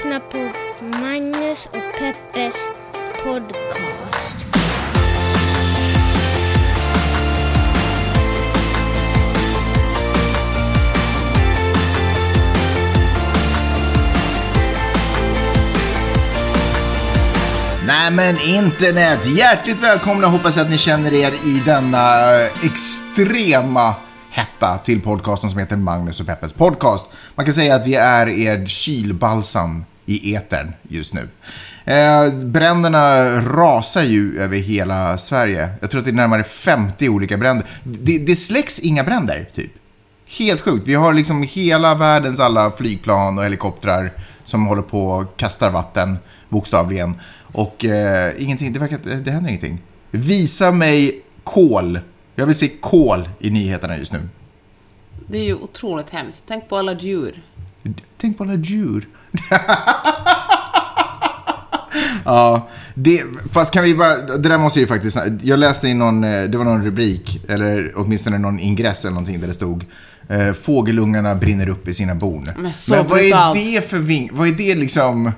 lyssnar på Magnus och Peppes podcast. Nej men internet, hjärtligt välkomna hoppas att ni känner er i denna eh, extrema hetta till podcasten som heter Magnus och Peppes podcast. Man kan säga att vi är er kylbalsam i etern just nu. Eh, bränderna rasar ju över hela Sverige. Jag tror att det är närmare 50 olika bränder. Det, det släcks inga bränder, typ. Helt sjukt. Vi har liksom hela världens alla flygplan och helikoptrar som håller på och kastar vatten, bokstavligen. Och eh, ingenting, det verkar det händer ingenting. Visa mig kol. Jag vill se kol i nyheterna just nu. Det är ju otroligt hemskt. Tänk på alla djur. Tänk på alla djur. ja, det, fast kan vi bara, det där måste ju faktiskt, jag läste i någon, eh, det var någon rubrik, eller åtminstone någon ingress eller någonting där det stod eh, Fågelungarna brinner upp i sina bon. Men så Men vad är det för ving, vad är det liksom?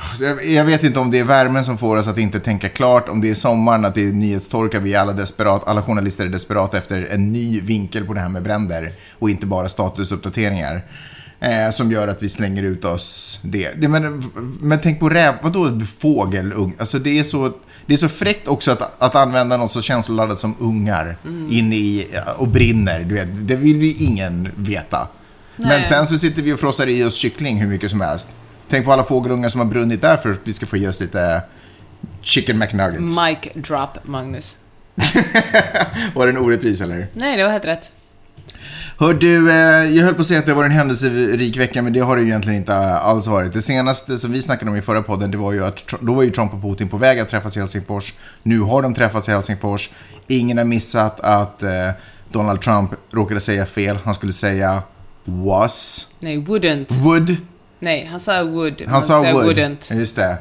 Alltså, Jag vet inte om det är värmen som får oss att inte tänka klart, om det är sommaren, att det är nyhetstorka, vi är alla desperat, alla journalister är desperata efter en ny vinkel på det här med bränder och inte bara statusuppdateringar. Eh, som gör att vi slänger ut oss det. men, men tänk på räv, vadå fågelung? Alltså det är så, det är så fräckt också att, att använda något så känsloladdat som ungar in i och brinner. Du vet, det vill ju ingen veta. Men Nej. sen så sitter vi och frossar i oss kyckling hur mycket som helst. Tänk på alla fågelungar som har brunnit där för att vi ska få i oss lite chicken McNuggets. Mic drop, Magnus. Var den orättvis eller? Nej, det var helt rätt. Hör du, eh, jag höll på att säga att det var en händelserik vecka, men det har det ju egentligen inte alls varit. Det senaste som vi snackade om i förra podden, det var ju att då var ju Trump och Putin på väg att träffas i Helsingfors. Nu har de träffats i Helsingfors. Ingen har missat att eh, Donald Trump råkade säga fel. Han skulle säga was, Nej, wouldn't. would. Nej, han sa would. Han sa would. wouldn't. Just det.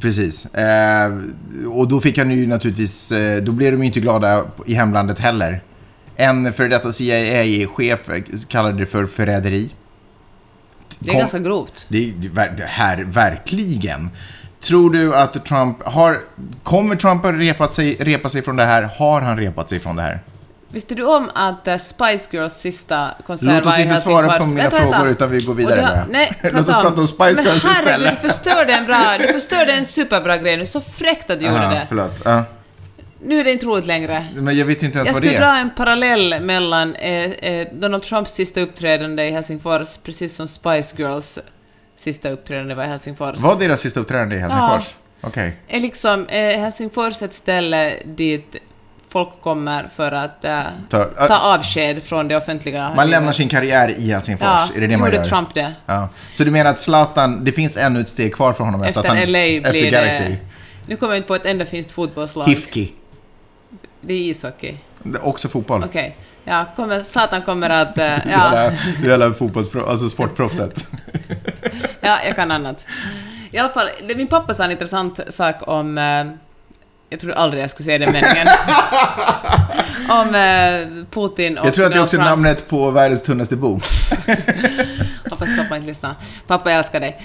Precis. Eh, och då fick han ju naturligtvis, eh, då blev de ju inte glada i hemlandet heller. En före detta CIA-chef kallade det för förräderi. Det är Kom- ganska grovt. Det, är- det, här, verkligen. Tror du att Trump har, kommer Trump att repat sig, repa sig från det här? Har han repat sig från det här? Visste du om att eh, Spice Girls sista konsert Låt oss var i inte svara Helsingfors? på mina Vänta, frågor vänta. utan vi går vidare bara. Nej, Låt oss prata om Spice Girls Men herregud, istället. du förstörde en bra, du förstörde en superbra grej nu. Så fräckt att du gjorde Aha, det. förlåt. Ja. Nu är det inte roligt längre. Men jag vet inte ens Jag vad det skulle är. dra en parallell mellan eh, eh, Donald Trumps sista uppträdande i Helsingfors, precis som Spice Girls sista uppträdande var i Helsingfors. Var deras sista uppträdande i Helsingfors? Okej. Är liksom eh, Helsingfors ett ställe dit folk kommer för att eh, Ta- ta avsked från det offentliga Man lämnar sin karriär i Helsingfors, Ja, är det det man gjorde gör? Trump det. Ja. Så du menar att Zlatan, det finns ännu ett steg kvar för honom efter, Efter att han... LA efter blir Galaxy. det... Nu kommer jag inte på ett enda finskt fotbollslag. Hifki. Det är ishockey. Det är Också fotboll. Okej. Ja, kommer, Zlatan kommer att... eh, Ja. Det gäller fotbollspro... alltså sportproffset. ja, jag kan annat. I alla fall, det, min pappa sa en intressant sak om... Jag tror aldrig jag skulle säga den meningen. om eh, Putin och Jag tror att det är också Trump. namnet på världens tunnaste bok. Hoppas pappa inte lyssnar. Pappa, jag älskar dig.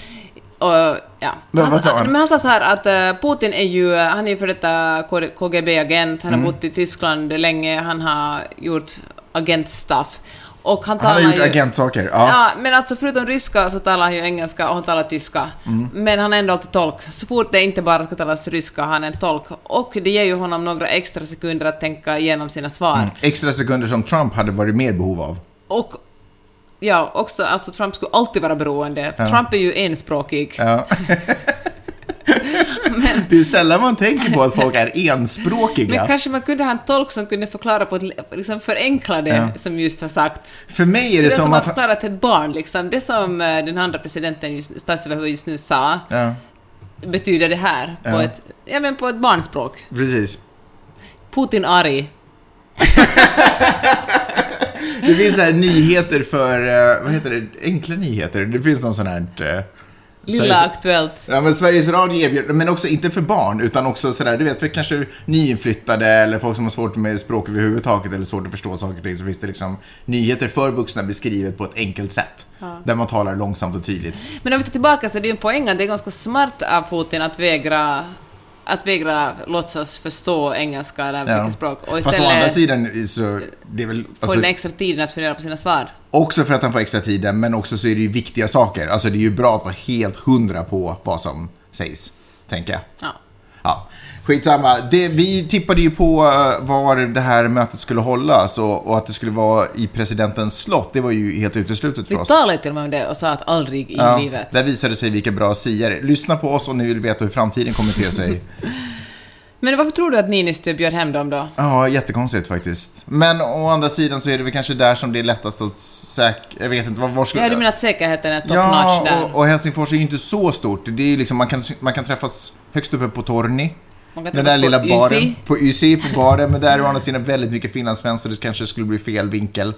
Och, ja. Men vad sa han? Men han sa så här att eh, Putin är ju, han är ju för detta KGB-agent, han har Mm. bott i Tyskland länge, han har gjort agentstuff. Och han Han talar har gjort ju... agentsaker. Ja. Ja, men alltså förutom ryska så talar han ju engelska och han talar tyska. Mm. Men han är ändå alltid tolk. Så fort det inte bara ska talas ryska, han är en tolk. Och det ger ju honom några extra sekunder att tänka igenom sina svar. Mm. Extra sekunder som Trump hade varit mer behov av. Och ja, också alltså Trump skulle alltid vara beroende. Trump är ju enspråkig. Ja. Det är sällan man tänker på att folk är enspråkiga. Men kanske man kunde ha en tolk som kunde förklara på ett liksom förenkla det Ja. som just har sagts. För mig är det det som som att... förklara till ett barn, liksom. Det som eh, den andra presidenten, just, statsöverhuvud just nu sa, Ja, betyder det här på, Ja. ett, ja, men på ett barnspråk. precis. Putin arg. Det finns så här nyheter för, eh, vad heter det, enkla nyheter. Det finns någon sån här, eh, Lilla Sveriges- Aktuellt. Ja, men Sveriges Radio erbjuder, men också inte för barn, utan också sådär, du vet, för kanske nyinflyttade eller folk som har svårt med språk överhuvudtaget eller svårt att förstå saker och ting, så finns det liksom nyheter för vuxna beskrivet på ett enkelt sätt. Där man talar långsamt och tydligt. Men om vi tar tillbaka så är det ju en poäng att det är ganska smart av Putin att vägra att vägra låtsas förstå engelska eller vilket språk och Fast å andra istället sidan så, det är väl, alltså, den extra tiden att fundera på sina svar. Också för att han får extra tiden, men också så är det ju viktiga saker. Alltså det är ju bra att vara helt hundra på vad som sägs, tänker jag. Ja. Ja, skitsamma. Det, vi tippade ju på eh, var det här mötet skulle hållas och, och att det skulle vara i presidentens slott. Det var ju helt uteslutet för Vi oss. talade till och med om det och sa att aldrig i Ja, livet. där visade sig vilka bra siare. Lyssna på oss om ni vill veta hur framtiden kommer te sig. Men varför tror du att Niinistö bjöd hem dem då? Ja, jättekonstigt faktiskt. Men å andra sidan så är det väl kanske där som det är lättast att säkra... Jag vet inte, var, var skulle... Ja, du menar att säkerheten är top notch Ja, där? och, och Helsingfors är ju inte så stort. Det är ju liksom, man kan, man kan träffas högst uppe på Torni. Den där på lilla baren. YSI. På YSI, på baren. Men där är å andra sidan väldigt mycket finlandssvenskt så det kanske skulle bli fel vinkel.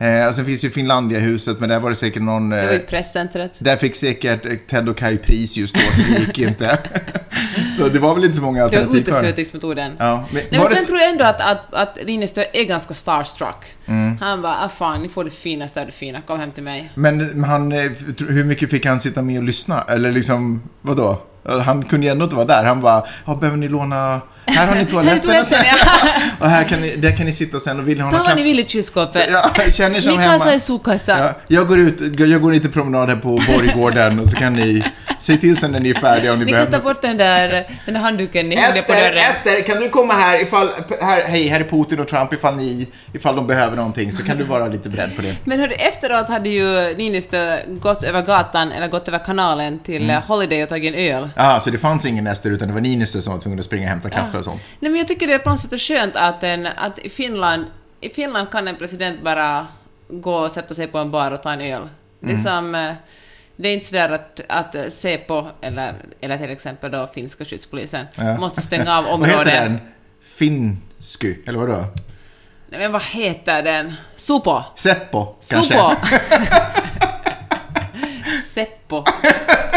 Eh, och sen finns ju Finlandia-huset, men där var det säkert någon... Det var Eh, ju presscentret. där fick säkert eh, Ted och Kai pris just då, så det gick inte. så det var väl inte så många Det var alternativ kvar. uteslutningsmetoden. Ja, men Nej, var men det sen tror jag ändå att, att, att Niinistö är ganska starstruck. Mm. Han bara, ah fan, ni får det finaste av det fina, kom hem till mig. Men han, eh, hur mycket fick han sitta med och lyssna? Eller liksom, vadå? Han kunde ju ändå inte vara där. Han bara, ja, behöver ni låna... Här har ni toaletten. toaletten, ja. och här kan ni, där kan ni sitta sen och vill ni ha Ta någon vad ni kaffe? vill i kylskåpet. Ja, känner som Min hemma. kassa är sopkassa. Ja, jag går ut, jag går lite promenad här på Borggården och så kan ni säg till sen när ni är färdiga om ni Ni kan ta behöver. bort den där, den där handduken ni hängde på Ester, dörren. Ester, kan du komma här ifall, här, hej, här är Putin och Trump ifall ni, ifall de behöver någonting så kan du vara lite beredd på det. Men hörru, efteråt hade ju Niinistö gått över gatan, eller gått över kanalen till Mm. eh, Holiday och tagit en öl. Ja, så det fanns ingen Ester utan det var Niinistö som var tvungen att springa och hämta kaffe och sånt. Nej men jag tycker det är på något sätt skönt att, en, att i, Finland, i Finland kan en president bara gå och sätta sig på en bar och ta en öl. Det Mm. är som... eh, Det är inte sådär att, att Säpo, eller, eller till exempel då finska skyddspolisen, Ja. måste stänga av Vad heter den? Finsky, eller vadå? Nej men vad heter den? Supo! Seppo, kanske? Supo! Seppo.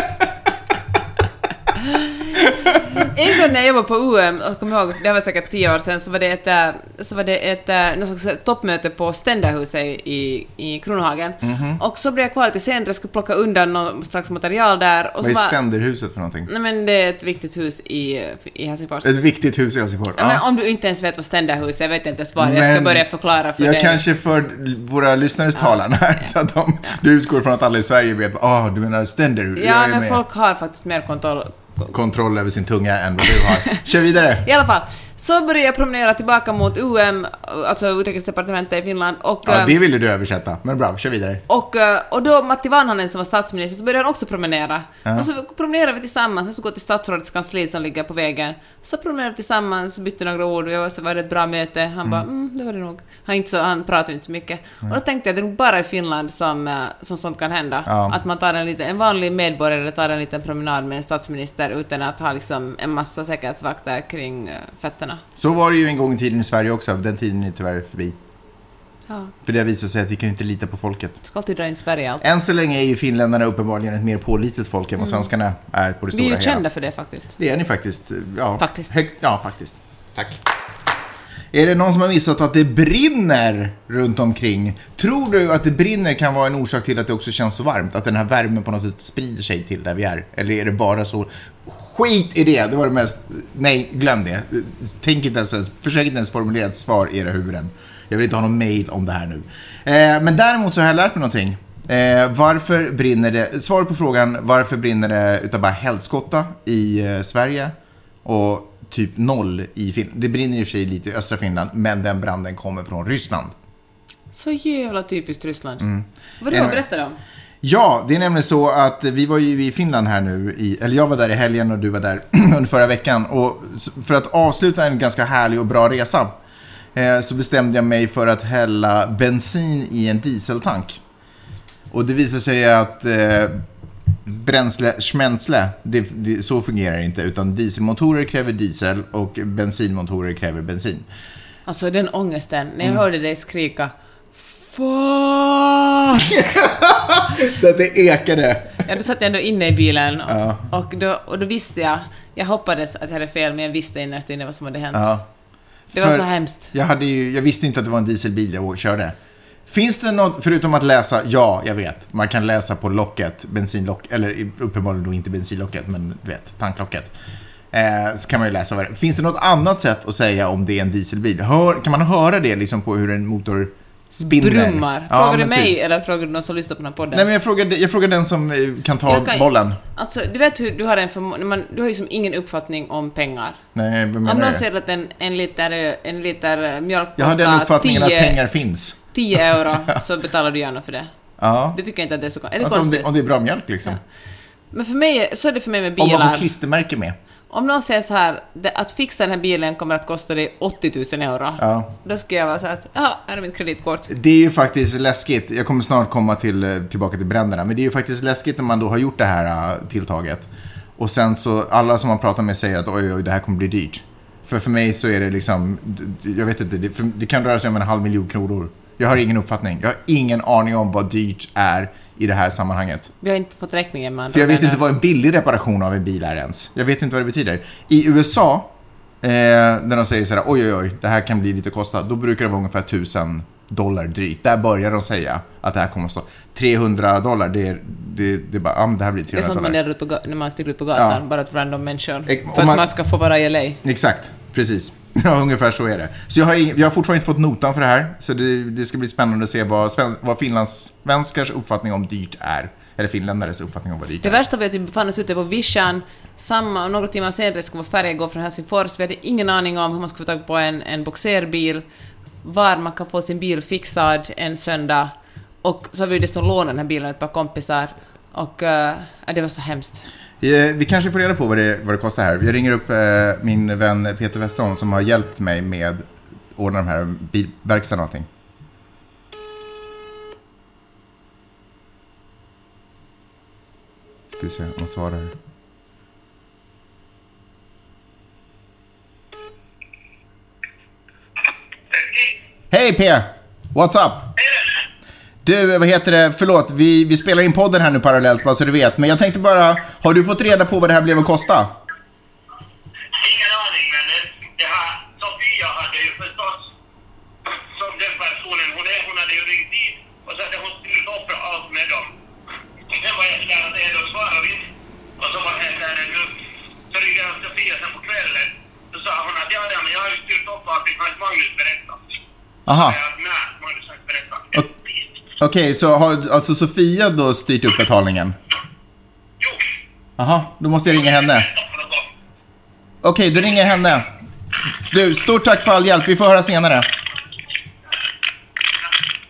En gång när jag jobbade på UM, jag kommer ihåg, det var säkert tio år sedan, så var det ett, äh, så var det ett äh, något slags toppmöte på Ständerhuset i, i Kronohagen. Mhm. Och så blev jag kvar lite senare, jag skulle plocka undan något slags material där. Och Vad är var, ständerhuset för någonting? nej men det är ett viktigt hus i, i Helsingfors. Ett viktigt hus i Helsingfors. Ja, men Ja. om du inte ens vet vad Ständerhuset är, jag vet inte ens vad jag ska Men börja förklara för Jag dig. kanske för våra lyssnares talan här, så att de, du utgår från att alla i Sverige vet, ah, du menar ständerhus? Jag Ja, men med. folk har faktiskt mer kontroll. Kontroll över sin tunga än vad du har. Kör vidare. I alla fall, så började jag promenera tillbaka mot UM, alltså Utrikesdepartementet i Finland, och, Ja, eh, det ville du översätta, men bra, kör vidare. och, eh, och då Matti Vanhanen som var statsminister, så började han också promenera. Ja. Och så promenerade vi tillsammans, så går till statsrådets kansli som ligger på vägen. Så promenerade vi tillsammans, bytte några ord, och så var det ett bra möte. Han bara, mm, det var det nog. Han, inte så, han pratade inte så mycket. Och då tänkte jag, det är nog bara i Finland som, eh, som sånt kan hända. Ja. Att man tar en, liten, en vanlig medborgare tar en liten promenad med en statsminister utan att ha liksom en massa säkerhetsvakter kring eh, fötterna. Så var det ju en gång i tiden i Sverige också, den tiden är tyvärr förbi. Ja, För det visar sig att vi kan inte lita på folket. ska alltid dra in Sverige allt. Än så länge är ju finländarna uppenbarligen ett mer pålitligt folk än vad svenskarna är på det Mm. Vi är stora ju hela. kända för det faktiskt. Det är ni faktiskt. Ja, Faktiskt. Hög, ja, faktiskt. Tack. Är det någon som har missat att det brinner runt omkring? Tror du att det brinner kan vara en orsak till att det också känns så varmt? Att den här värmen på något sätt sprider sig till där vi är? Eller är det bara så? Skit i det! Det var det mest... Nej, glöm det. Tänk inte ens, försök inte ens formulera ett svar i era huvuden. Jag vill inte ha någon mail om det här nu. Eh, men däremot så har jag lärt mig någonting. Eh, varför brinner det? Svar på frågan varför brinner det utav bara helskotta i eh, Sverige och typ noll i Finland. Det brinner i och för sig lite i östra Finland, men den branden kommer från Ryssland. Så jävla typiskt Ryssland. Mm. Vad det Är var, berätta om. Ja, det är nämligen så att vi var ju i Finland här nu, i, eller jag var där i helgen och du var där under förra veckan. Och för att avsluta en ganska härlig och bra resa eh, så bestämde jag mig för att hälla bensin i en dieseltank. Och det visade sig att eh, bränsle, schmänzle, det, det, så fungerar det inte. Utan dieselmotorer kräver diesel och bensinmotorer kräver bensin. Alltså den ångesten, när jag Mm. hörde dig skrika Fuck! Så att det ekade. Ja, då satt jag ändå inne i bilen och, Ja. och, då, och då visste jag, jag hoppades att jag hade fel, men jag visste innerst inne vad som hade hänt. Ja. Det var så hemskt. Jag, hade ju, jag visste inte att det var en dieselbil jag körde. Finns det något, förutom att läsa, ja, jag vet. Man kan läsa på locket, bensinlock, eller uppenbarligen då inte bensinlocket, men du vet, tanklocket. Eh, så kan man ju läsa vad det Finns det något annat sätt att säga om det är en dieselbil? Hör, kan man höra det liksom på hur en motor spinner? Brummar. Ja, Frågar du mig typ. eller frågar du någon som lyssnar på den här podden? Nej, men jag frågar, jag frågar den som eh, kan ta kan- bollen. Alltså, du vet hur du har en man, Du har ju som ingen uppfattning om pengar. Nej, vad Om menar någon du? säger att en, en, liter, en liter mjölk Jag har den kostar uppfattningen att 10 pengar finns. 10 euro, så betalar du gärna för det. Ja. Du tycker inte att det är så Är det Alltså om det, om det är bra mjölk liksom. Men för mig, så är det för mig med Om man bilar. får klistermärke med. Om någon säger så här, det, att fixa den här bilen kommer att kosta dig 80 000 euro. Ja. Då skulle jag vara så att, ja, här är mitt kreditkort. Det är ju faktiskt läskigt. Jag kommer snart komma till, eh, tillbaka till bränderna. Men det är ju faktiskt läskigt när man då har gjort det här eh, tilltaget. Och sen så, alla som man pratar med säger att oj, oj, det här kommer bli dyrt. För för mig så är det liksom, jag vet inte, det, för, det kan röra sig om en halv miljon kronor. Jag har ingen uppfattning. Jag har ingen aning om vad dyrt är i det här sammanhanget. Vi har inte fått räkningen med För jag vet inte vad en billig reparation av en bil är ens. Jag vet inte vad det betyder. I USA, eh, när de säger sådär oj oj oj, det här kan bli lite kostnad, då brukar det vara ungefär 1000 dollar drygt. Där börjar de säga att det här kommer att stå. 300 dollar, det är, det, det är bara, ja men det här blir Det är 300 sånt man dollar. delar ut på, ga- när man stiger ut på gatan, Ja. bara ett random människor. För om att man- man ska få vara i LA. Exakt, precis. Ja, ungefär så är det. Så jag har, vi har fortfarande inte fått notan för det här. Så det, det ska bli spännande att se vad, sven, vad finlandssvenskars uppfattning om dyrt är. Eller finländares uppfattning om vad dyrt Det är. värsta var att vi befann oss ute på vischan, samma, några timmar senare ska vår färja gå från Helsingfors. Vi hade ingen aning om hur man skulle få tag på en, en boxerbil, var man kan få sin bil fixad en söndag. Och så har vi dessutom lånat den här bilen av ett par kompisar. Och ja, det var så hemskt. Eh, vi kanske får reda på vad det, vad det kostar här. Jag ringer upp eh, min vän Peter Westerholm som har hjälpt mig med att ordna de här verkstaden och allting. Ska vi se om han svarar. Hej P! What's up? Du, vad heter det? Förlåt, vi, vi spelar in podden här nu parallellt bara så du vet. Men jag tänkte bara, har du fått reda på vad det här blev att kosta? Ingen aning, men det- här, Sofia hade ju förstås, som den personen hon är, hon hade ju ringt dit och så hade hon skrivit upp allt med dem. Sen var jag sådär att då svarar vi inte. Och så var där nu, så ringde jag Sofia sen på kvällen. Så sa hon att ja, ja, men jag har ju skrivit upp allting, har Magnus berättat? Aha, Ja, nej, Magnus har inte berättat. Ok- okej, så har alltså Sofia då styrt upp betalningen? Jo, Aha, då måste jag ringa henne. Okej, då ringer jag henne. Du, stort tack för all hjälp. Vi får höra senare.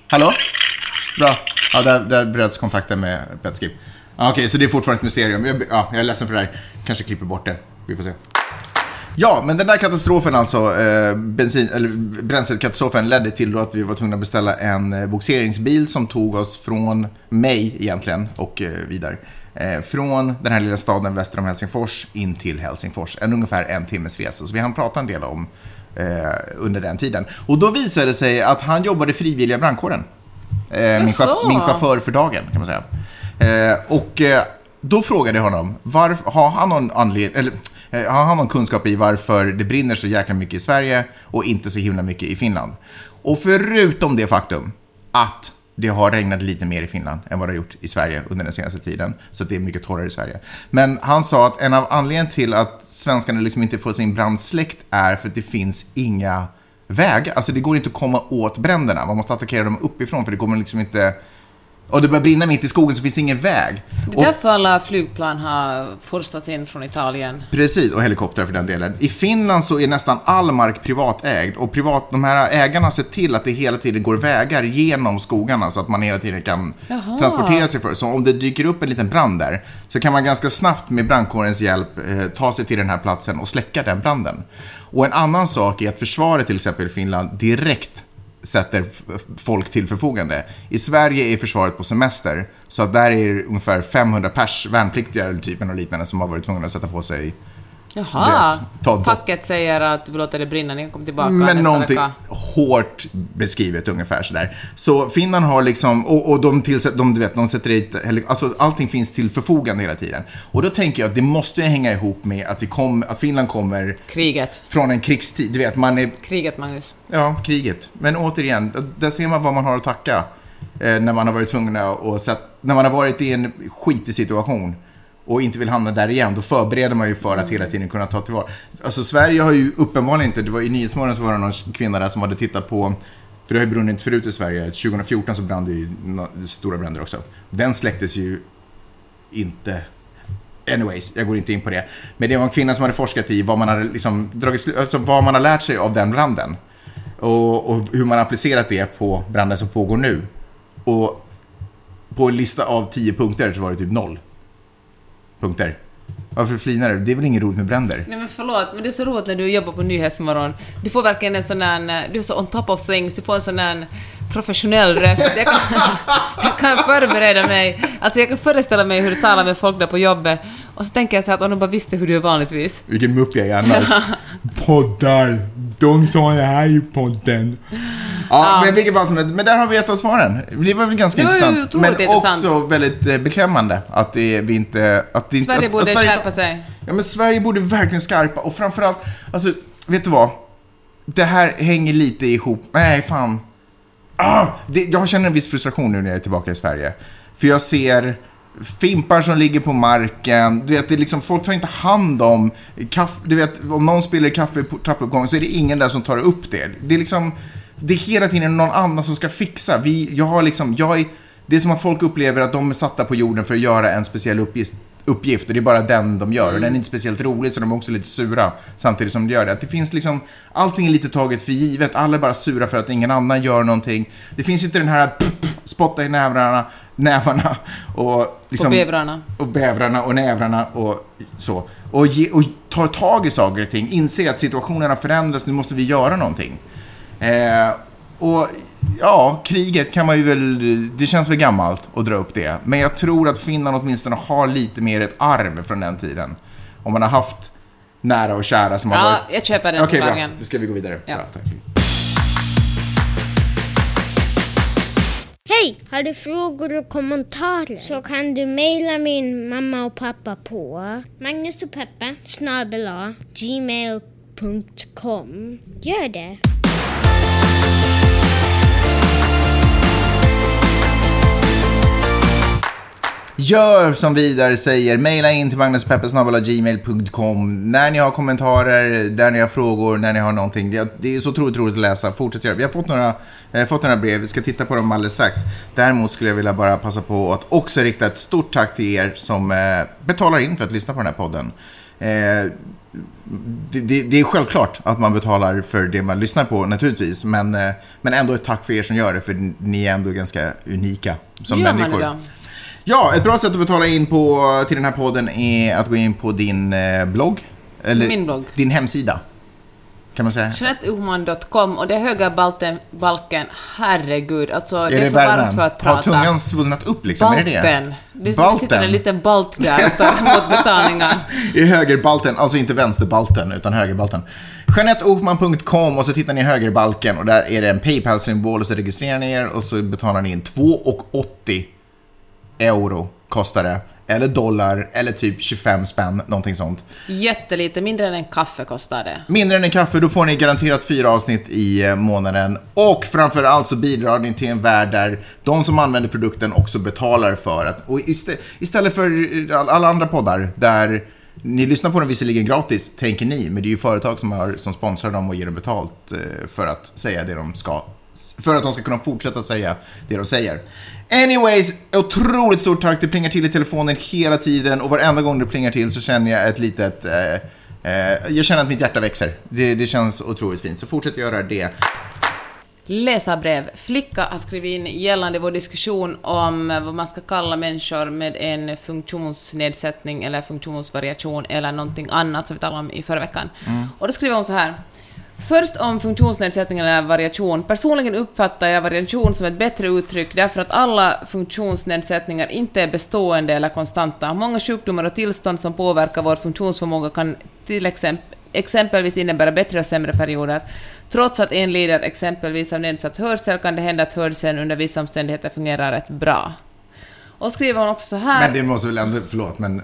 Hallå? Bra. Ja, där, där bröts kontakten med Petskip. Ja, Okej, så det är fortfarande ett mysterium. Jag, ja, jag är ledsen för det här. Kanske klipper bort det. Vi får se. Ja, men den där katastrofen alltså, eh, bensin, eller bränslekatastrofen ledde till då att vi var tvungna att beställa en eh, boxeringsbil som tog oss från mig egentligen och eh, vidare. Eh, från den här lilla staden väster om Helsingfors in till Helsingfors. En ungefär en timmes resa. Så vi hann prata en del om eh, under den tiden. Och då visade det sig att han jobbade i frivilliga brandkåren. Eh, min, chauff- min chaufför för dagen kan man säga. Eh, och då frågade jag honom, varför, har han någon anledning, eller Eh, han har man kunskap i varför det brinner så jäkla mycket i Sverige och inte så himla mycket i Finland? Och förutom det faktum att det har regnat lite mer i Finland än vad det har gjort i Sverige under den senaste tiden. Så att det är mycket torrare i Sverige. Men han sa att en av anledningarna till att svenskarna liksom inte får sin brand släckt är för att det finns inga vägar. Alltså det går inte att komma åt bränderna. Man måste attackera dem uppifrån för det kommer liksom inte... Och det börjar brinna mitt i skogen så finns det ingen väg. Det är Och, därför alla flygplan har forslat in från Italien. precis, och helikoptrar för den delen. I Finland så är nästan all mark privatägd och privat, de här ägarna ser till att det hela tiden går vägar genom skogarna så att man hela tiden kan Jaha. transportera sig för. Så om det dyker upp en liten brand där så kan man ganska snabbt med brandkårens hjälp eh, ta sig till den här platsen och släcka den branden. Och en annan sak är att försvaret till exempel i Finland direkt sätter folk till förfogande. I Sverige är försvaret på semester, så att där är det ungefär 500 pers värnpliktiga eller typen och liknande som har varit tvungna att sätta på sig Jaha, ta facket säger att vi låter det brinna, ni komma tillbaka Men nästa någonting vecka. hårt beskrivet ungefär sådär. Så Finland har liksom, och, och de, tillsätter, de, du vet, de sätter dit, alltså allting finns till förfogande hela tiden. Och då tänker jag att det måste ju hänga ihop med att, vi kom, att Finland kommer Kriget. från en krigstid. Du vet, man är, Kriget, Magnus. ja, kriget. Men återigen, där ser man vad man har att tacka. Eh, när man har varit tvungen att, och sett, när man har varit i en skitig situation och inte vill hamna där igen, då förbereder man ju för att hela tiden kunna ta tillvara. Alltså Sverige har ju uppenbarligen inte, det var i Nyhetsmorgon så var det någon kvinna där som hade tittat på, för det har ju brunnit förut i Sverige, 2014 så brann det ju stora bränder också. Den släcktes ju inte Anyways, jag går inte in på det. Men det var en kvinna som hade forskat i vad man, hade liksom dragit, alltså vad man har lärt sig av den branden. Och, och hur man har applicerat det på branden som pågår nu. Och på en lista av 10 punkter så var det typ noll punkter. Varför flinar du? Det är väl inget roligt med bränder? Nej men förlåt, men det är så roligt när du jobbar på Nyhetsmorgon. Du får verkligen en sån där, eh, du är så on top of things, du får en sån där professionell röst. Jag kan, jag kan förbereda mig, alltså jag kan föreställa mig hur du talar med folk där på jobbet. Och så tänker jag så här att om de bara visste hur du är vanligtvis. Vilken mupp jag är annars. Poddar. De sa det här i podden. Ja, men vilket fall som helst. Men där har vi ett av svaren. Det var väl ganska ju intressant. Men otroligt intressant. också väldigt eh, beklämmande att det, vi inte... Att det Sverige att, borde att Sverige skärpa sig. Ja, men Sverige borde verkligen skarpa och framförallt, alltså, vet du vad? Det här hänger lite ihop. Nej, fan. Ah, det, jag känner en viss frustration nu när jag är tillbaka i Sverige. För jag ser fimpar som ligger på marken. Du vet, det är liksom, folk tar inte hand om kaffe. Du vet, om någon spiller kaffe på trappuppgången så är det ingen där som tar upp det. Det är liksom, det är hela tiden någon annan som ska fixa. Vi, jag har liksom, jag är, det är som att folk upplever att de är satta på jorden för att göra en speciell uppgift. uppgift och det är bara den de gör. Och den är inte speciellt rolig så de är också lite sura samtidigt som de gör det. Att det finns liksom, allting är lite taget för givet. Alla är bara sura för att ingen annan gör någonting. Det finns inte den här att spotta i nävrarna, nävarna och liksom, På bävrarna. och bävrarna och nävrarna och så. Och, ge, och ta tag i saker och ting. Inse att situationen har förändrats, nu måste vi göra någonting. Eh, och ja, kriget kan man ju väl, det känns väl gammalt att dra upp det. Men jag tror att Finland åtminstone har lite mer ett arv från den tiden. Om man har haft nära och kära som har Ja, varit... jag köper den Okej, bra. förklaringen. Då ska vi gå vidare. Ja. Bra, Hej! Har du frågor och kommentarer så kan du mejla min mamma och pappa på Magnus gmail.com. Gör det! Gör som vidare säger, mejla in till magnuspeppesnabelagmail.com när ni har kommentarer, där ni har frågor, när ni har någonting. Det är så otroligt roligt att läsa. Fortsätt göra. Vi har fått några, eh, fått några brev, vi ska titta på dem alldeles strax. Däremot skulle jag vilja bara passa på att också rikta ett stort tack till er som eh, betalar in för att lyssna på den här podden. Eh, det, det, det är självklart att man betalar för det man lyssnar på naturligtvis, men, eh, men ändå ett tack för er som gör det, för ni är ändå ganska unika som gör man människor. det då? Ja, ett bra sätt att betala in på, till den här podden är att gå in på din eh, blogg. Eller Min blogg. din hemsida. Kan man säga. Jeanetteohman.com och det är höga balten, balken, herregud, alltså det är, för värmen? varmt för att Har prata. tungan svullnat upp liksom? Är det det? Balten. Det Balten. sitter en liten balt där och tar emot betalningar. I högerbalten, alltså inte vänsterbalten utan högerbalten. JeanetteOhman.com och så tittar ni i högerbalken och där är det en Paypal-symbol och så registrerar ni er och så betalar ni in 2,80 euro kostar det. Eller dollar, eller typ 25 spänn, någonting sånt. Jättelite, mindre än en kaffe kostar det. Mindre än en kaffe, då får ni garanterat fyra avsnitt i eh, månaden. Och framförallt så bidrar ni till en värld där de som använder produkten också betalar för att... Och istä- istället för all- alla andra poddar där ni lyssnar på den visserligen gratis, tänker ni, men det är ju företag som, har, som sponsrar dem och ger dem betalt eh, för att säga det de ska. För att de ska kunna fortsätta säga det de säger. Anyways, otroligt stort tack. Det plingar till i telefonen hela tiden och varenda gång det plingar till så känner jag ett litet... Eh, eh, jag känner att mitt hjärta växer. Det, det känns otroligt fint, så fortsätt göra det. Läsarbrev. Flicka har skrivit in gällande vår diskussion om vad man ska kalla människor med en funktionsnedsättning eller funktionsvariation eller någonting annat som vi talade om i förra veckan. Och då skriver hon så här. Först om funktionsnedsättning eller variation. Personligen uppfattar jag variation som ett bättre uttryck därför att alla funktionsnedsättningar inte är bestående eller konstanta. Många sjukdomar och tillstånd som påverkar vår funktionsförmåga kan till exempel exempelvis innebära bättre och sämre perioder. Trots att en lider exempelvis av nedsatt hörsel kan det hända att hörseln under vissa omständigheter fungerar rätt bra. Och skriver hon också så här... Men det måste väl ändå, förlåt, men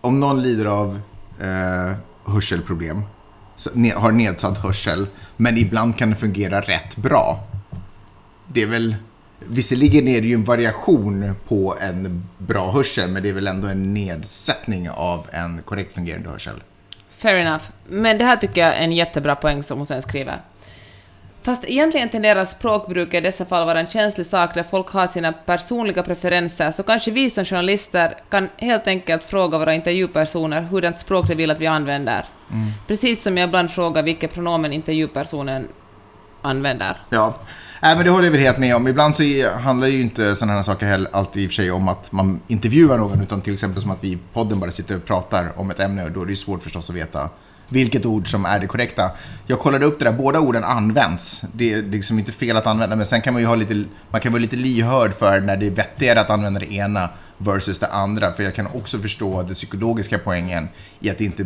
om någon lider av eh, hörselproblem, har nedsatt hörsel, men ibland kan det fungera rätt bra. Det är väl, visserligen är det ju en variation på en bra hörsel, men det är väl ändå en nedsättning av en korrekt fungerande hörsel. Fair enough. Men det här tycker jag är en jättebra poäng som hon sen skriver. Fast egentligen tenderar språkbruk i dessa fall vara en känslig sak där folk har sina personliga preferenser, så kanske vi som journalister kan helt enkelt fråga våra intervjupersoner hurdant språk de vill att vi använder. Mm. Precis som jag ibland frågar vilket pronomen intervjupersonen använder. Ja, Nej, men det håller jag väl helt med om. Ibland så handlar ju inte sådana här saker heller alltid i och för sig om att man intervjuar någon, utan till exempel som att vi i podden bara sitter och pratar om ett ämne och då är det ju svårt förstås att veta vilket ord som är det korrekta. Jag kollade upp det där, båda orden används. Det är liksom inte fel att använda, men sen kan man ju ha lite, man kan vara lite lyhörd för när det är vettigare att använda det ena versus det andra. För jag kan också förstå den psykologiska poängen i att, inte,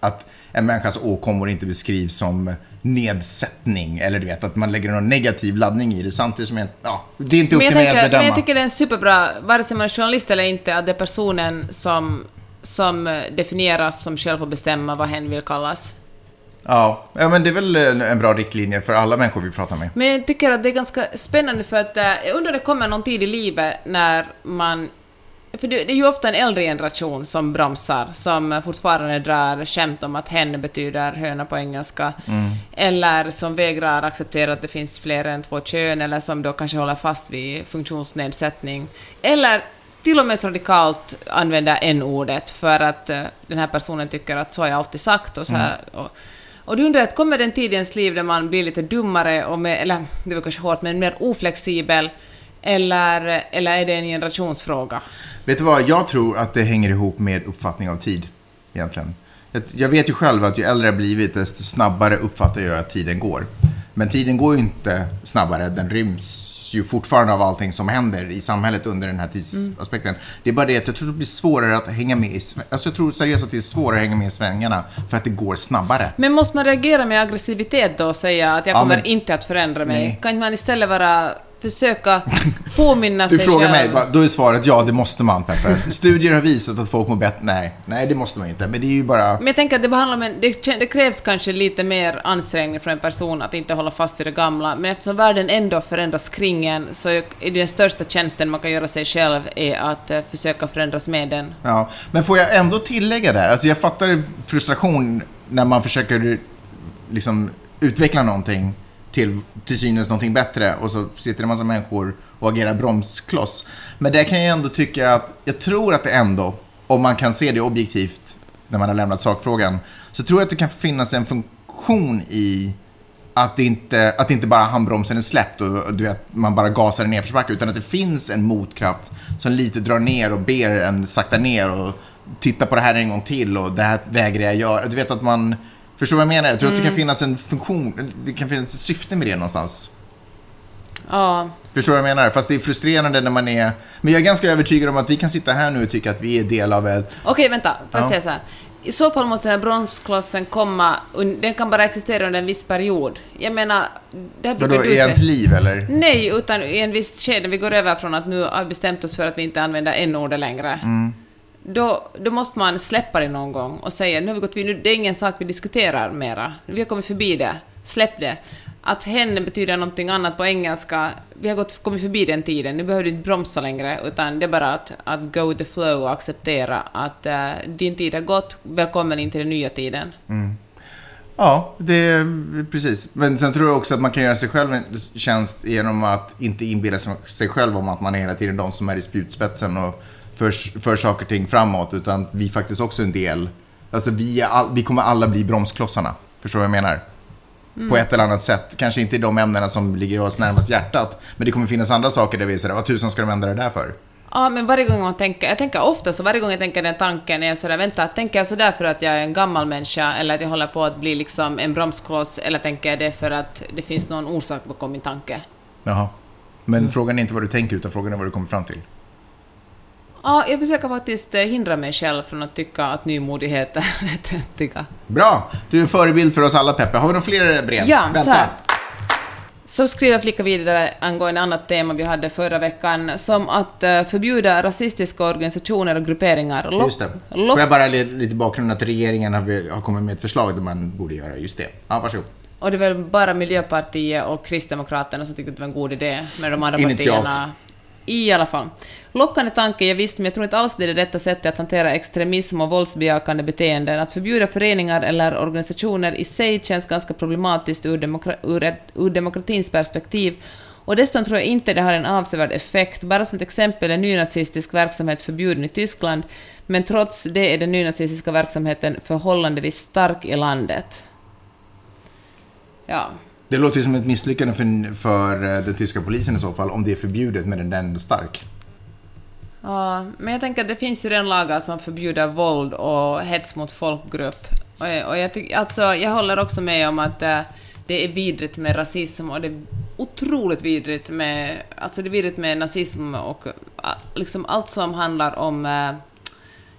att en människas åkommor inte beskrivs som nedsättning. Eller du vet, att man lägger någon negativ laddning i det. Samtidigt som jag, ja, det är inte upp Men jag, till mig att bedöma. men jag tycker det är superbra, vare sig man är journalist eller inte, att det är personen som, som eh, definieras som själv får bestämma vad hen vill kallas. ja, ja, men det är väl en, en bra riktlinje för alla människor vi pratar med. Men jag tycker att det är ganska spännande för att eh, jag undrar det kommer någon tid i livet när man... För det, är ju ofta en äldre generation som bromsar, som fortfarande drar skämt om att hen betyder höna på engelska, eller som vägrar acceptera att det finns fler än två kön, eller som då kanske håller fast vid funktionsnedsättning, eller till och med så radikalt använder n-ordet för att eh, den här personen tycker att så har jag alltid sagt och så här. Och, och du undrar, att kommer den tid i ens liv där man blir lite dummare och mer, eller det var kanske hårt, men mer oflexibel, eller, eller är det en generationsfråga? Vet du vad, jag tror att det hänger ihop med uppfattning av tid, egentligen. Jag, jag vet ju själv att ju äldre jag blivit, desto snabbare uppfattar jag att tiden går. Men tiden går ju inte snabbare, den ryms ju fortfarande av allting som händer i samhället under den här tidsaspekten. Det är bara det att jag tror det blir svårare att hänga med i Alltså jag tror seriöst att det är svårare att hänga med i svängarna för att det går snabbare. Men måste man reagera med aggressivitet då och säga att jag Ja, kommer men- inte att förändra mig? Nej. Kan man istället bara försöka påminna Du sig frågar själv? mig, då är svaret ja, det måste man Peppe. Studier har visat att folk mår bättre. Nej, nej det måste man inte. Men det är ju bara... Men jag tänker att det, handlar om en, det, det krävs kanske lite mer ansträngning från en person att inte hålla fast vid det gamla, men eftersom världen ändå förändras kring en så är den största tjänsten man kan göra sig själv är att eh, försöka förändras med den. Ja, men får jag ändå tillägga där, alltså jag fattar frustration när man försöker liksom utveckla någonting till, till synes någonting bättre och så sitter det en massa människor och agerar bromskloss. Men det kan jag ändå tycka att, jag tror att det ändå, om man kan se det objektivt när man har lämnat sakfrågan, så tror jag att det kan finnas en funktion i att det inte, att inte bara handbromsen är släppt och du vet, man bara gasar i nedförsbacke utan att det finns en motkraft som lite drar ner och ber en sakta ner och titta på det här en gång till och det här vägrar jag göra. Du vet att man, förstår vad jag menar? Jag tror att det kan finnas en funktion, det kan finnas ett syfte med det någonstans. Ja, Förstår vad jag menar? Fast det är frustrerande när man är... Men jag är ganska övertygad om att vi kan sitta här nu och tycka att vi är del av ett... okej vänta, får jag Ja. säga så här. I så fall måste den här bromsklossen komma, den kan bara existera under en viss period. Jag menar, det här brukar du i ens liv eller? Nej, utan i en viss skede, vi går över från att nu har vi bestämt oss för att vi inte använder n-ordet längre. Då, då måste man släppa det någon gång och säga nu har vi gått vidare, det är ingen sak vi diskuterar mera. Vi har kommit förbi det. Släpp det. Att hen betyder någonting annat på engelska, vi har gått, kommit förbi den tiden. Nu behöver du inte bromsa längre, utan det är bara att, att go with the flow och acceptera att uh, din tid har gått, välkommen in till den nya tiden. Mm. Ja, det är precis. Men sen tror jag också att man kan göra sig själv en tjänst genom att inte inbilla sig- sig själv om att man är hela tiden de som är i spjutspetsen och för, för saker och ting framåt. Utan vi faktiskt också en del. Alltså vi, all, vi kommer alla bli bromsklossarna. Förstår du vad jag menar? På ett eller annat sätt. Kanske inte i de ämnena som ligger oss närmast hjärtat. Men det kommer finnas andra saker där vi säger, vad tusan ska de ändra det där för? Ja, men varje gång man tänker, jag tänker ofta så varje gång jag tänker den tanken är jag sådär, vänta, tänker jag sådär för att jag är en gammal människa eller att jag håller på att bli liksom en bromskloss eller tänker jag det för att det finns någon orsak bakom min tanke? Jaha. Men frågan är inte vad du tänker, utan frågan är vad du kommer fram till. Ja, jag försöker faktiskt eh, hindra mig själv från att tycka att nymodighet är töntiga. Bra! Du är en förebild för oss alla, Peppe. Har vi några fler brev? Ja, Vänta. så här. Så skriver flicka vidare angående annat tema vi hade förra veckan, som att eh, förbjuda rasistiska organisationer och grupperingar. Lock- Just det. lock- Får jag bara lite, lite bakgrund att regeringen har, har kommit med ett förslag där man borde göra just det. Ja, varsågod. Och det är väl bara Miljöpartiet och Kristdemokraterna som tyckte att det var en god idé, med de andra Initialt. partierna... I alla fall. Lockande tanke, jag visste, men jag tror inte alls det är det rätta sättet att hantera extremism och våldsbejakande beteenden. Att förbjuda föreningar eller organisationer i sig känns ganska problematiskt ur, demokra- ur, ett, ur demokratins perspektiv. Och dessutom tror jag inte det har en avsevärd effekt. Bara som ett exempel är nynazistisk verksamhet förbjuden i Tyskland, men trots det är den nynazistiska verksamheten förhållandevis stark i landet. Ja. Det låter ju som ett misslyckande för, för eh, den tyska polisen i så fall, om det är förbjudet men den är ändå stark. Ja, men jag tänker att det finns ju redan lagar som förbjuder våld och hets mot folkgrupp. Och, jag- och jag, tycker, alltså, jag håller också med om att eh, det är vidrigt med rasism och det är otroligt vidrigt med, alltså det är vidrigt med nazism och ah, liksom allt som handlar om, eh,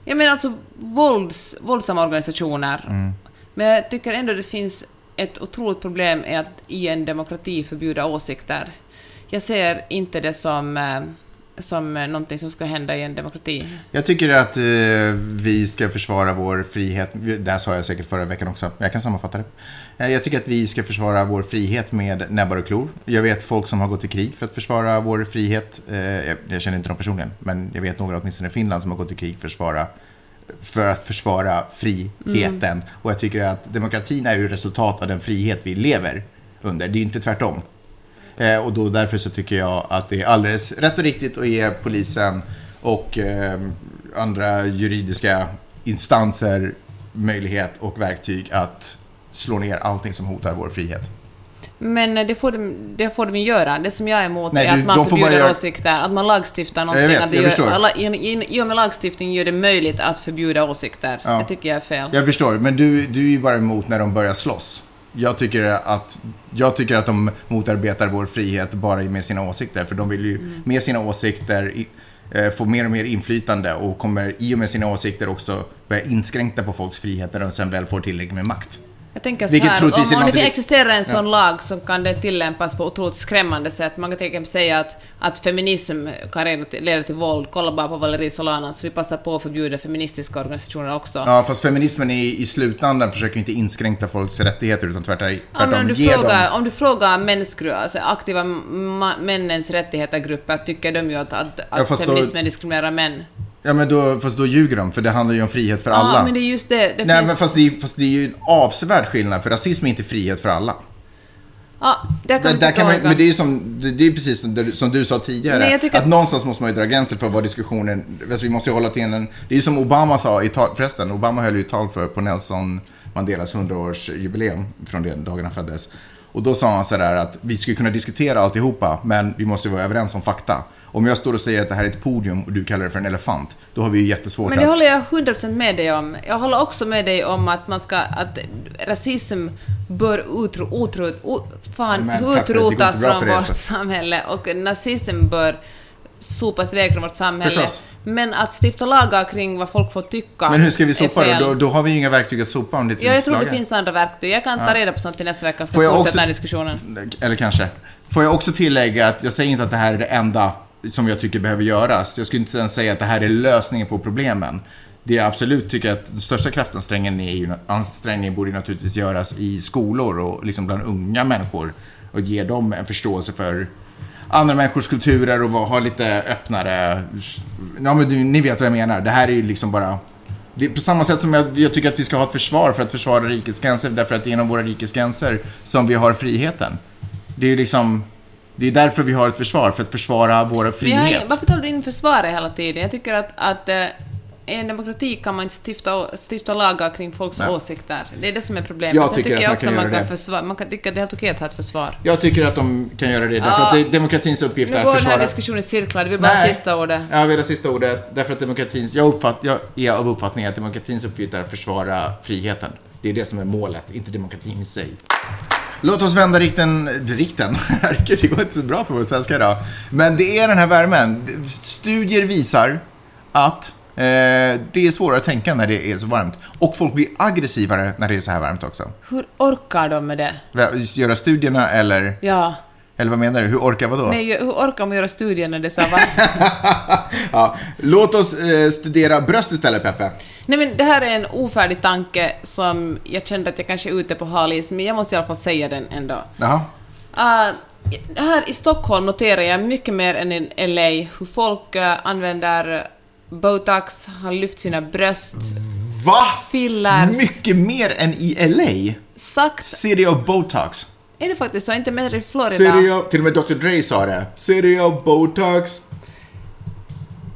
jag menar alltså vålds, våldsamma organisationer. Men jag tycker ändå det finns ett otroligt problem är att i en demokrati förbjuda åsikter. Jag ser inte det som, eh, som någonting som ska hända i en demokrati. Jag tycker att eh, vi ska försvara vår frihet. Det här sa jag säkert förra veckan också, men jag kan sammanfatta det. Eh, jag tycker att vi ska försvara vår frihet med näbbar och klor. Jag vet folk som har gått i krig för att försvara vår frihet. Eh, jag, jag känner inte dem personligen, men jag vet några åtminstone i Finland som har gått i krig för att försvara för att försvara friheten. Och jag tycker att demokratin är ju resultat av den frihet vi lever under. Det är ju inte tvärtom. Eh, och då därför så tycker jag att det är alldeles rätt och riktigt att ge polisen och eh, andra juridiska instanser möjlighet och verktyg att slå ner allting som hotar vår frihet. Men eh, det får de, det får de ju göra. Det som jag är emot Nej, är du- att man förbjuder göra- åsikter, att man lagstiftar någonting. vet, att det jag gör, förstår. alla, i, och med lagstiftning gör det möjligt att förbjuda åsikter. Ja. Det tycker jag är fel. Jag förstår, men du, du är ju bara emot när de börjar slåss. Jag tycker, att, jag tycker att de motarbetar vår frihet bara med sina åsikter, för de vill ju Mm. med sina åsikter i, eh, få mer och mer inflytande och kommer i och med sina åsikter också börja inskränka på folks frihet när de sen väl får tillräckligt med makt. Jag tänker så Vilket här, om, om det existerar en sån lag så kan det tillämpas på otroligt skrämmande sätt. Man kan till exempel säga att, att feminism kan leda till, våld. Kolla bara på Valerie Solanas. Vi passar på att förbjuda feministiska organisationer också. Ja, fast feminismen i, i slutändan försöker inte inskränka folks rättigheter utan tvärtom, Ja, tvärtom men om, du ge frågar, dem... om du frågar mänsgru, alltså aktiva männens rättigheter-grupper tycker de ju att, att, Ja, att då- feminismen diskriminerar män. Ja, men då, fast då ljuger de, för det handlar ju om frihet för alla. Ja, men det är just det. det Nej, finns, men fast det, är, fast det är ju en avsevärd skillnad, för rasism är inte frihet för alla. ja, där kan Där, där kan man, men det är ju som, det, det är precis som, det- som du sa tidigare. Tycker att, att- någonstans måste man ju dra gränser för vad diskussionen... Alltså vi måste ju hålla till en... Det är ju som Obama sa i tal, förresten, Obama höll ju tal för på Nelson Mandelas 100-årsjubileum från den dagen han föddes. Och då sa han sådär att vi skulle kunna diskutera alltihopa, men vi måste vara överens om fakta. Om jag står och säger att det här är ett podium och du kallar det för en elefant, då har vi ju jättesvårt Men det att... håller jag 100% med dig om. Jag håller också med dig om att man ska, att rasism bör utro, utro, o, fan, Men det utrotas från vårt så. samhälle och nazism bör sopas iväg från vårt samhälle. Förstås. Men att stifta lagar kring vad folk får tycka Men hur ska vi sopa då? då? Då har vi ju inga verktyg att sopa om det Ja, jag finns tror det lagar. finns andra verktyg. Jag kan ta reda på sånt till nästa vecka, ska fortsätta också- den här diskussionen. Eller kanske. Får jag också tillägga att jag säger inte att det här är det enda som jag tycker behöver göras. Jag skulle inte ens säga att det här är lösningen på problemen. Det jag absolut tycker att den största kraftansträngningen, är ju, ansträngningen borde naturligtvis göras i skolor och liksom bland unga människor. Och ge dem en förståelse för andra människors kulturer och ha lite öppnare... Ja, men ni vet vad jag menar. Det här är ju liksom bara... Det är på samma sätt som jag, jag tycker att vi ska ha ett försvar för att försvara rikets gränser, därför att det är inom våra rikets gränser som vi har friheten. Det är ju liksom... Det är därför vi har ett försvar, för att försvara våra Men jag har frihet. varför talar du in försvaret hela tiden? Jag tycker att, att, eh, i en demokrati kan man inte stifta, stifta lagar kring folks Nej. åsikter. Det är det som är problemet. Jag Sen tycker att man också kan man göra kan det. försvara, man kan tycka att det är helt okej att ha ett försvar. Jag tycker att de kan göra det, därför Ja. att det är demokratins uppgift Nu är går att den här försvara... diskussionen i cirklar, det blir bara Nej. sista ordet. Jag vill ha sista ordet, därför att demokratins... Jag, uppfatt, jag är av uppfattningen att demokratins uppgift är att försvara friheten. Det är det som är målet, inte demokratin i sig. Låt oss vända rikten... Rikten? Herregud, det går inte så bra för vår svenska idag. Men det är den här värmen. Studier visar att eh, det är svårare att tänka när det är så varmt. Och folk blir aggressivare när det är så här varmt också. Hur orkar de med det? Göra studierna eller... Ja. Eller vad menar du? Hur orkar vadå? Nej, hur orkar man göra studier när det är så här ja, låt oss eh, studera bröst istället, Peppe. Nej men det här är en ofärdig tanke som jag kände att jag kanske är ute på halis, men jag måste i alla fall säga den ändå. Jaha. Uh, här i Stockholm noterar jag mycket mer än i LA hur folk uh, använder botox, har lyft sina bröst, Va? fillers. Mycket mer än i LA? Sagt, City of Botox. Är det faktiskt så? Inte mer i Florida? Of, till och med Dr. Dre sa det. Of Botox.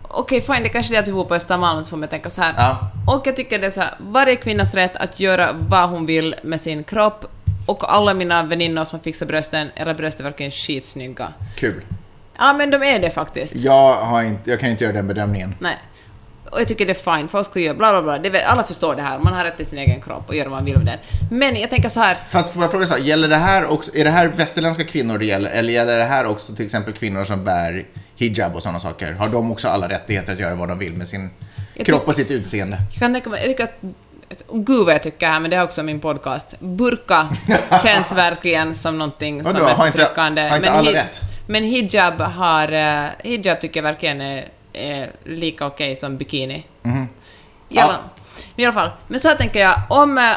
Okej, fine, det kanske är det att vi bor på Östermalm så får man tänka så här. Ja. Och jag tycker det är så här, varje kvinnas rätt att göra vad hon vill med sin kropp. Och alla mina väninnor som har fixat brösten, era bröst är verkligen skitsnygga. Kul. Ja, men de är det faktiskt. Jag, har inte, jag kan inte göra den bedömningen. Nej. Och jag tycker det är fine, folk ska göra bla bla bla. Det, alla förstår det här, man har rätt till sin egen kropp och göra vad man vill med den. Men jag tänker så här, Fast får jag fråga så här, gäller det här också, är det här västerländska kvinnor det gäller? Eller gäller det här också till exempel kvinnor som bär hijab och sådana saker? Har de också alla rättigheter att göra vad de vill med sin Jag kropp och sitt utseende? jag kan tänka mig, jag tycker att Gud vad jag tycker här, men det är också min podcast. Burka känns verkligen som någonting som Vadå, är har inte- har inte men, alla rätt? men hijab har... eh, hijab tycker jag verkligen är, är lika okej som bikini. Mhm. I, alla, I alla fall. Men så här tänker jag, om... eh,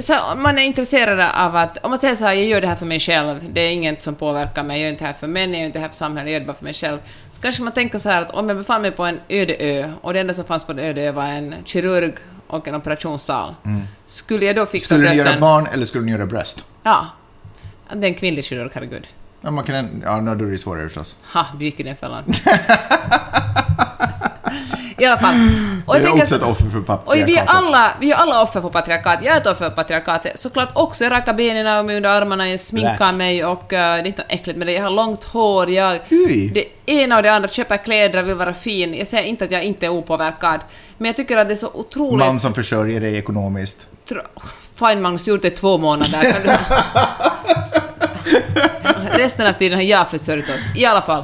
Så om man är intresserad av att, om man säger så här, jag gör det här för mig själv, det är inget som påverkar mig, jag gör inte det här för män, jag gör inte det här för samhället, jag gör det bara för mig själv. Så kanske man tänker så här att om jag befann mig på en öde ö och det enda som fanns på den öde ö var en kirurg och en operationssal, skulle jag då fixa Mm. Skulle du brösten? göra barn eller skulle du göra bröst? Ja. Det är en kvinnlig kirurg, herregud. Ja, man kan, ja, då är det svårare förstås. Ha, du gick i den fällan. I alla fall. Och Det jag är tänker- också ett offer för och patriarkatet. vi är, alla, vi är alla offer för patriarkat. Jag är ett offer för patriarkatet. Såklart också. Jag rakar benen av mig under armarna, jag sminkar Black. mig och eh, det är inte äckligt med det. Jag har långt hår, jag... Ui. Det ena och det andra, köper kläder, vill vara fin. Jag säger inte att jag inte är opåverkad. Men jag tycker att det är så otroligt... Man som försörjer dig ekonomiskt. Tro- Fine Magnus, gjort det i två månader. Kan du... Resten av tiden har jag försörjt oss. I alla fall.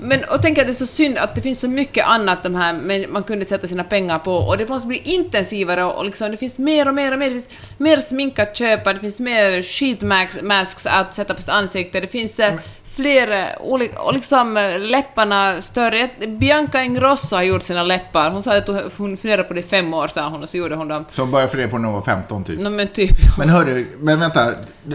Men och tänk att det är så synd att det finns så mycket annat de här men man kunde sätta sina pengar på och det måste bli intensivare och liksom det finns mer och mer och mer. Det finns mer smink att köpa, det finns mer sheet mask- masks att sätta på sitt ansikte, det finns eh, fler eh, olika, och liksom eh, läpparna större. Bianca Ingrosso har gjort sina läppar. Hon sa att hon funderade på det i fem år sa hon och så gjorde hon dem. Som började fundera på när hon var 15 typ. No, men typ. Men hörru, men vänta.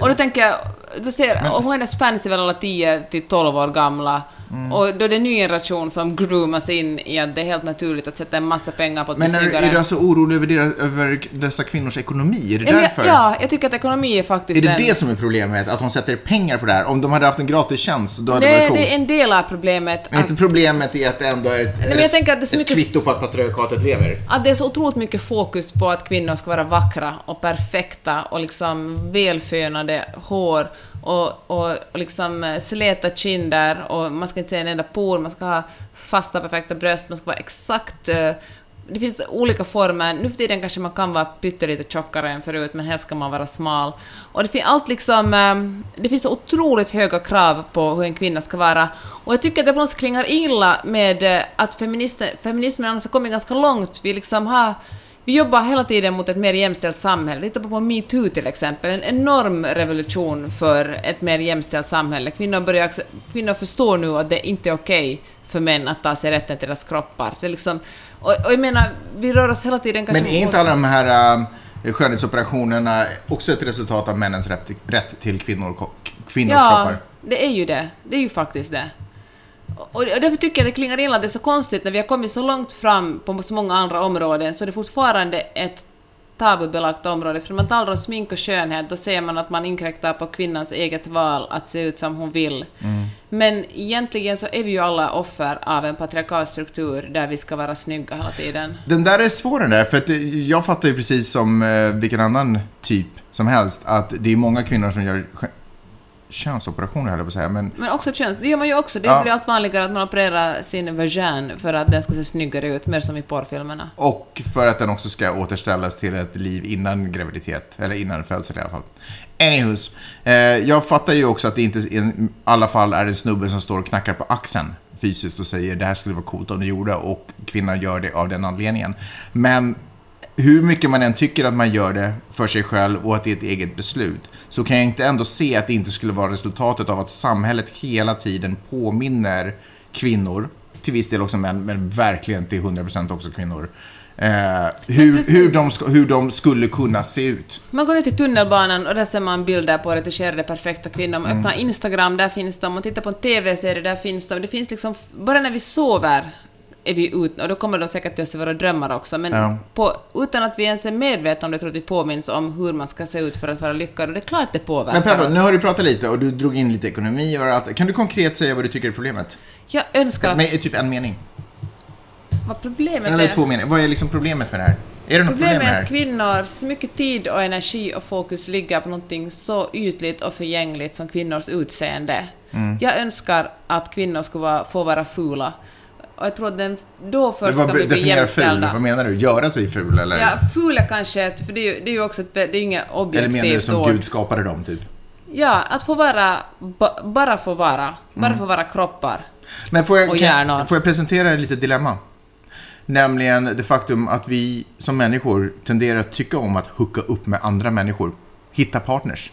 Och då tänker jag, då ser, och hennes fans är väl alla 10 till 12 år gamla. Mm. Och då är det en ny generation som groomas in i att det är helt naturligt att sätta en massa pengar på att Men är, är du alltså orolig över, deras, över dessa kvinnors ekonomi? Är det ja, men, därför? ja, jag tycker att ekonomi är faktiskt Är det en... det som är problemet? Att de sätter pengar på det här? Om de hade haft en gratis tjänst, då hade det det, varit coolt. det är en del av problemet. Men inte problemet är att det ändå är ett, men jag tänker att det är så mycket- kvitto på att patriarkatet lever. Att det är så otroligt mycket fokus på att kvinnor ska vara vackra och perfekta och liksom välfönade hår och, och, och liksom eh, släta kinder och man ska inte se en enda por, man ska ha fasta perfekta bröst, man ska vara exakt eh, det finns olika former. Nu för tiden kanske man kan vara pyttelite tjockare än förut, men helst ska man vara smal. Och det finns allt liksom... Eh, det finns så otroligt höga krav på hur en kvinna ska vara. Och jag tycker att det på något sätt klingar illa med att feministen, feminismen annars har kommit ganska långt. Vi liksom har... Vi jobbar hela tiden mot ett mer jämställt samhälle. Titta på metoo till exempel, en enorm revolution för ett mer jämställt samhälle. Kvinnor, börjar, kvinnor förstår nu att det inte är okej för män att ta sig rätten till deras kroppar. Det är liksom, och, och jag menar, vi rör oss hela tiden kanske... Men är inte alla de här äh, skönhetsoperationerna också ett resultat av männens rätt till, rätt till kvinnor, kvinnors Ja, kroppar? det är ju det. Det är ju faktiskt det. Och därför tycker jag det klingar illa, det är så konstigt när vi har kommit så långt fram på så många andra områden så är det fortfarande ett tabubelagt område. För när man talar om smink och skönhet då säger man att man inkräktar på kvinnans eget val att se ut som hon vill. Men egentligen så är vi ju alla offer av en patriarkal struktur där vi ska vara snygga hela tiden. Den där är svår den där, för att det- jag fattar ju precis som eh, vilken annan typ som helst att det är många kvinnor som gör könsoperationer höll jag på att säga, men Men också köns... Det gör man ju också. Det Ja. blir allt vanligare att man opererar sin vagin för att den ska se snyggare ut, mer som i porrfilmerna. och för att den också ska återställas till ett liv innan graviditet, eller innan födsel i alla fall. Anywhos, eh, jag fattar ju också att det inte i alla fall är en snubbe som står och knackar på axeln fysiskt och säger det här skulle vara coolt om du gjorde och kvinnan gör det av den anledningen. Men hur mycket man än tycker att man gör det för sig själv och att det är ett eget beslut, så kan jag inte ändå se att det inte skulle vara resultatet av att samhället hela tiden påminner kvinnor, till viss del också män, men verkligen till 100% också kvinnor, eh, hur, hur, de, hur de skulle kunna se ut. Man går ner till tunnelbanan och där ser man bilder på retuscherade perfekta kvinnor. Man Mm. öppnar Instagram, där finns de. Man tittar på en TV-serie, där finns de. Det finns liksom... Bara när vi sover är vi ute, och då kommer de säkert till oss i våra drömmar också, men Ja. på, utan att vi ens är medvetna om det, tror jag att vi påminns om hur man ska se ut för att vara lyckad, och det är klart det påverkar Men Peppa, oss. nu har du pratat lite och du drog in lite ekonomi och allt. Kan du konkret säga vad du tycker är problemet? Jag önskar att... Med typ en mening. Vad problemet Eller är... två meningar. Vad är liksom problemet med det här? Är det något problem Problemet det är att kvinnor, så mycket tid och energi och fokus ligger på någonting så ytligt och förgängligt som kvinnors utseende. Mm. Jag önskar att kvinnor skulle få vara fula. Och jag tror att den, då först vi bli definierar ful? jämställda. Vad menar du? Göra sig ful eller? Ja, ful är kanske ett, för det är ju, det är ju också ett, det är inget eller objektivt menar du som ord. Gud skapade dem typ? Ja, att få vara, ba, bara få vara, bara Mm. få vara kroppar. Men får jag, Och kan, hjärnor. får jag presentera ett litet dilemma? Nämligen det faktum att vi som människor tenderar att tycka om att hooka upp med andra människor. Hitta partners.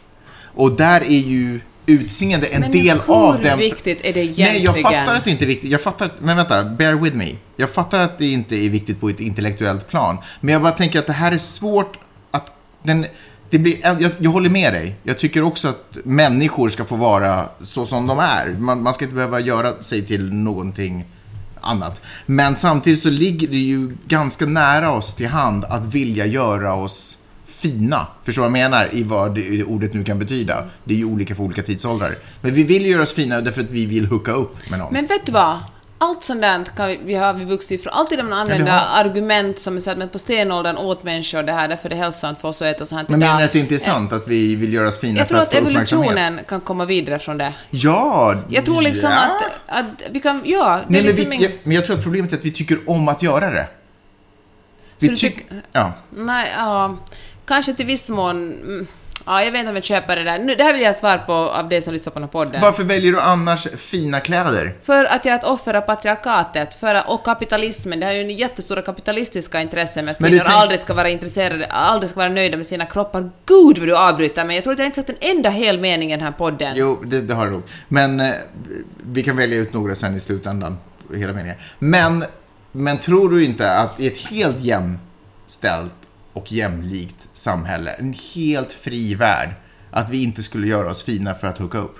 Och där är ju utseende en Men del hur av den... viktigt är det egentligen? Nej, jag fattar att det inte är viktigt. Jag fattar, att- men vänta, bear with me. Jag fattar att det inte är viktigt på ett intellektuellt plan. Men jag bara tänker att det här är svårt att... Den, det blir, jag, jag håller med dig. Jag tycker också att människor ska få vara så som de är. Man, man ska inte behöva göra sig till någonting annat. Men samtidigt så ligger det ju ganska nära oss till hand att vilja göra oss fina. Förstår vad jag menar? I vad det ordet nu kan betyda. Det är ju olika för olika tidsåldrar. Men vi vill göra oss fina därför att vi vill hooka upp med någon. Men vet du vad? Allt sånt där kan vi, vi har vi vuxit ifrån. Alltid när man använder har- argument som är så att men på stenåldern åt människor det här, därför är det hälsosamt för oss att äta så här Men menar du att det inte är sant att vi vill göra oss fina Jag för tror att att få uppmärksamhet? evolutionen kan komma vidare från det. Ja! Jag tror liksom ja. att, att vi kan, ja, Nej, är men, liksom vi, jag, men jag tror att problemet är att vi tycker om att göra det. Vi tycker... tyck- Ja. Nej, ja, kanske till viss mån, mm, ja, jag vet inte om jag köper det där. Nu, det här vill jag ha svar på av det som lyssnar på den här podden. Varför väljer du annars fina kläder? För att jag är ett offer av patriarkatet för, och kapitalismen. Det har ju en jättestora kapitalistiska intressen med att kvinnor tänk- aldrig ska vara intresserade, aldrig ska vara nöjda med sina kroppar. Gud vad du avbryter mig! Jag tror att jag inte sagt en enda hel mening i den här podden. Jo, det, det har du nog. Men eh, vi kan välja ut några sen i slutändan. Hela meningen. Men, men tror du inte att i ett helt jämställt och jämlikt samhälle, en helt fri värld, att vi inte skulle göra oss fina för att hooka upp?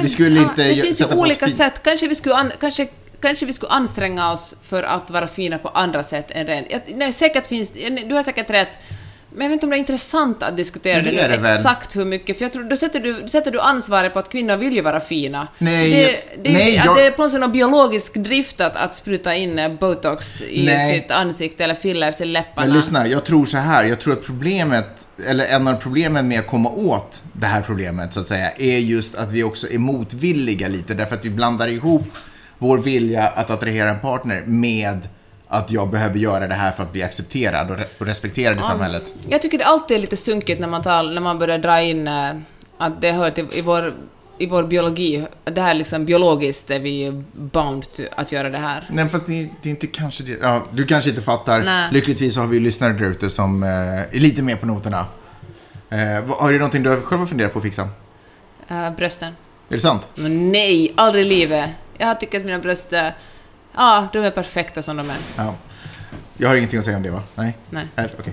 Vi skulle inte det gö- finns ju olika sätt. Kanske vi, skulle an, kanske, kanske vi skulle anstränga oss för att vara fina på andra sätt än rent... Jag, nej, säkert finns Du har säkert rätt. Men jag vet inte om det är intressant att diskutera det, det exakt hur mycket, för jag tror då sätter du, då sätter du ansvaret på att kvinnor vill ju vara fina. Nej, det, det, nej, att jag- det är på något sätt någon biologisk drift att, att spruta in eh, botox i Nej. sitt ansikte eller fillers i läpparna. Men lyssna, jag tror så här. Jag tror att problemet, eller en av problemen med att komma åt det här problemet så att säga, är just att vi också är motvilliga lite. Därför att vi blandar ihop vår vilja att attrahera en partner med att jag behöver göra det här för att bli accepterad och, re- och respekterad i samhället. Jag tycker det alltid är lite sunkigt när man, tar, när man börjar dra in eh, att det hör till i vår, i vår biologi. Det här liksom biologiskt är vi bound to att göra det här. Nej, fast det, det är inte kanske det. Ja, du kanske inte fattar. Nej. Lyckligtvis har vi lyssnare där ute som eh, är lite mer på noterna. Eh, har du någonting du själv har funderat på att fixa? Brösten. Är det sant? Men nej, aldrig i livet. Jag tycker att mina bröst, ja, de är perfekta som de är. Ja. Jag har ingenting att säga om det va? Nej? Nej. Nej, okej.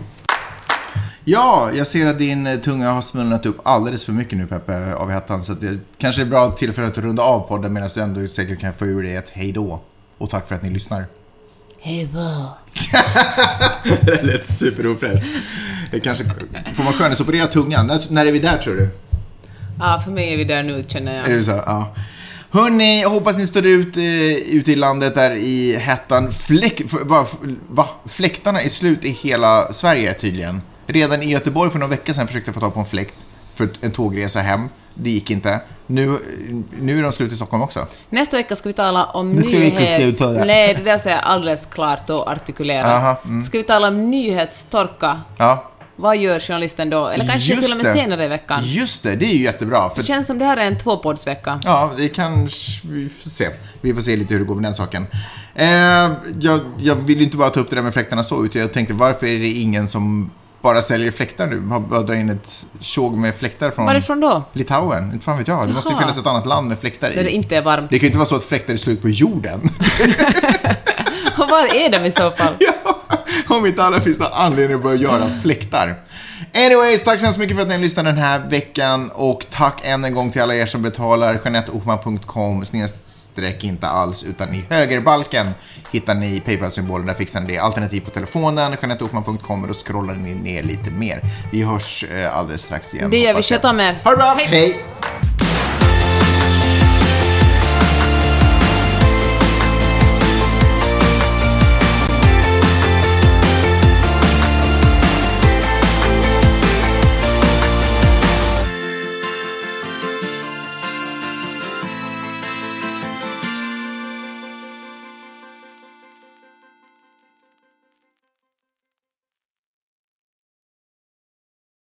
Ja, jag ser att din eh, tunga har svullnat upp alldeles för mycket nu Peppe av hettan. Så att det kanske är bra tillfälle att runda av podden medan du ändå säkert kan få ur dig ett hej då. Och tack för att ni lyssnar. Hej då. det lät superofräscht. Det kanske... Får man skönhetsoperera tungan? När, när är vi där tror du? Ja, för mig är vi där nu känner jag. Är det så? Ja. Hörni, jag hoppas ni står ut eh, ute i landet där i hettan. Fläck, f- va, va? Fläktarna är slut i hela Sverige tydligen. Redan i Göteborg för några veckor sedan försökte jag få tag på en fläkt för en tågresa hem. Det gick inte. Nu, nu är de slut i Stockholm också. Nästa vecka ska vi tala om nyhets... Nej, det där säger jag alldeles klart och artikulerat. Aha, mm. Ska vi tala om nyhetstorka? Ja, Vad gör journalisten då? Eller kanske Just till och med det. senare i veckan. just det. Det är ju jättebra. För Det känns som det här är en tvåpoddsvecka. Ja, det kanske... Vi får se. Vi får se lite hur det går med den saken. Eh, jag, jag vill ju inte bara ta upp det där med fläktarna så, utan jag tänkte varför är det ingen som bara säljer fläktar nu? Bara, bara drar in ett tjog med fläktar från Varifrån då? Litauen. Inte fan vet jag. Det måste ju finnas ett annat land med fläktar Där det i. inte är varmt. Det kan ju inte vara så att fläktar är slut på jorden. Och var är de i så fall? ja, om inte alla finns det anledning att börja göra fläktar. Anyways, tack så hemskt mycket för att ni lyssnade den här veckan och tack än en gång till alla er som betalar janetteohman.com snedstreck inte alls utan i högerbalken hittar ni Paypal-symbolen, där fixar ni det. Alternativ på telefonen, janetteohman.com och då scrollar ni ner lite mer. Vi hörs eh, alldeles strax igen. Det gör vi. Sköt om er. Ha det bra, Hej. hej.